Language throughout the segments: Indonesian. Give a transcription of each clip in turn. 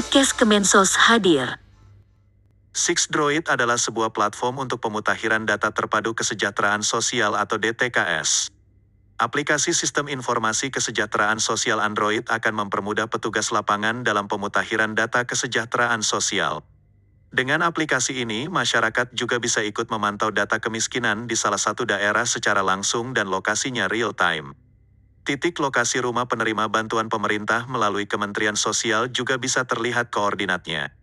Podcast Kemensos hadir. Six Droid adalah sebuah platform untuk pemutakhiran data terpadu kesejahteraan sosial atau DTKS. Aplikasi Sistem Informasi Kesejahteraan Sosial Android akan mempermudah petugas lapangan dalam pemutakhiran data kesejahteraan sosial. Dengan aplikasi ini, masyarakat juga bisa ikut memantau data kemiskinan di salah satu daerah secara langsung dan lokasinya real time. Titik lokasi rumah penerima bantuan pemerintah melalui Kementerian Sosial juga bisa terlihat koordinatnya.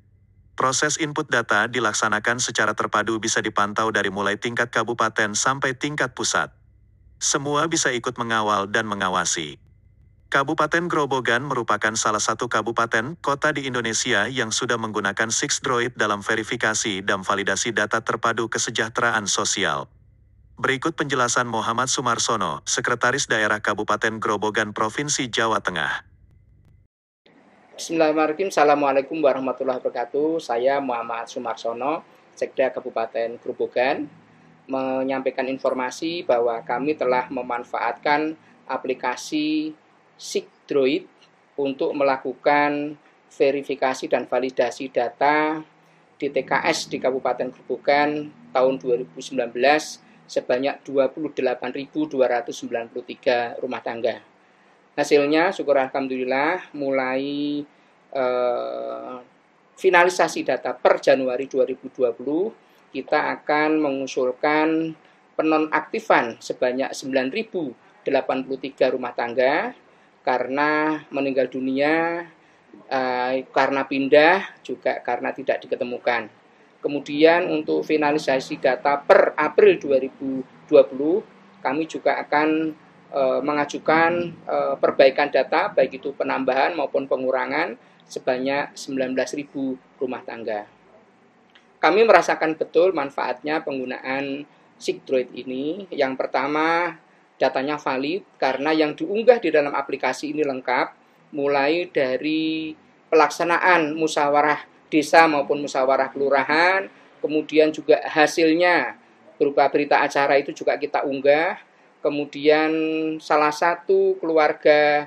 Proses input data dilaksanakan secara terpadu bisa dipantau dari mulai tingkat kabupaten sampai tingkat pusat. Semua bisa ikut mengawal dan mengawasi. Kabupaten Grobogan merupakan salah satu kabupaten kota di Indonesia yang sudah menggunakan Six Droid dalam verifikasi dan validasi data terpadu kesejahteraan sosial. Berikut penjelasan Muhammad Sumarsono, Sekretaris Daerah Kabupaten Grobogan Provinsi Jawa Tengah. Bismillahirrahmanirrahim. Assalamualaikum warahmatullahi wabarakatuh. Saya Muhammad Sumarsono, Sekda Kabupaten Grobogan, menyampaikan informasi bahwa kami telah memanfaatkan aplikasi Sigdroid untuk melakukan verifikasi dan validasi data di TKS di Kabupaten Grobogan tahun 2019 sebanyak 28.293 rumah tangga. Hasilnya syukur alhamdulillah mulai eh, finalisasi data per Januari 2020 kita akan mengusulkan penonaktifan sebanyak 9.083 rumah tangga karena meninggal dunia, eh, karena pindah, juga karena tidak diketemukan. Kemudian untuk finalisasi data per April 2020, kami juga akan e, mengajukan e, perbaikan data baik itu penambahan maupun pengurangan sebanyak 19.000 rumah tangga. Kami merasakan betul manfaatnya penggunaan Sigdroid ini. Yang pertama, datanya valid karena yang diunggah di dalam aplikasi ini lengkap, mulai dari pelaksanaan musyawarah desa maupun musyawarah kelurahan, kemudian juga hasilnya berupa berita acara itu juga kita unggah, kemudian salah satu keluarga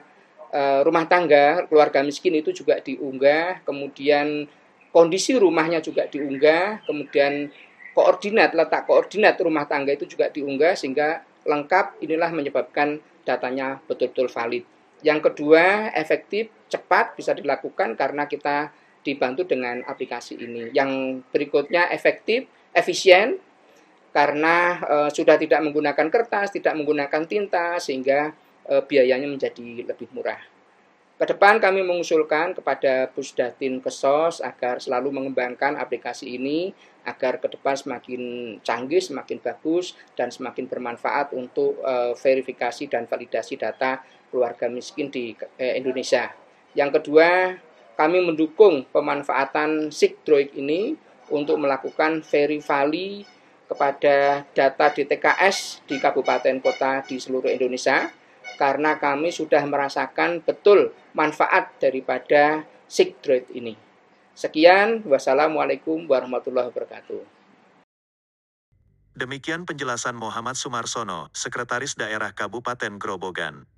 e, rumah tangga, keluarga miskin itu juga diunggah, kemudian kondisi rumahnya juga diunggah, kemudian koordinat, letak koordinat rumah tangga itu juga diunggah sehingga lengkap inilah menyebabkan datanya betul-betul valid. Yang kedua, efektif, cepat bisa dilakukan karena kita dibantu dengan aplikasi ini. Yang berikutnya efektif, efisien karena e, sudah tidak menggunakan kertas, tidak menggunakan tinta sehingga e, biayanya menjadi lebih murah. Ke depan kami mengusulkan kepada Pusdatin Kesos agar selalu mengembangkan aplikasi ini agar ke depan semakin canggih, semakin bagus, dan semakin bermanfaat untuk e, verifikasi dan validasi data keluarga miskin di e, Indonesia. Yang kedua, kami mendukung pemanfaatan Sigdroid ini untuk melakukan verifali kepada data DTKS di kabupaten kota di seluruh Indonesia karena kami sudah merasakan betul manfaat daripada Sigdroid ini. Sekian, wassalamualaikum warahmatullahi wabarakatuh. Demikian penjelasan Muhammad Sumarsono, Sekretaris Daerah Kabupaten Grobogan.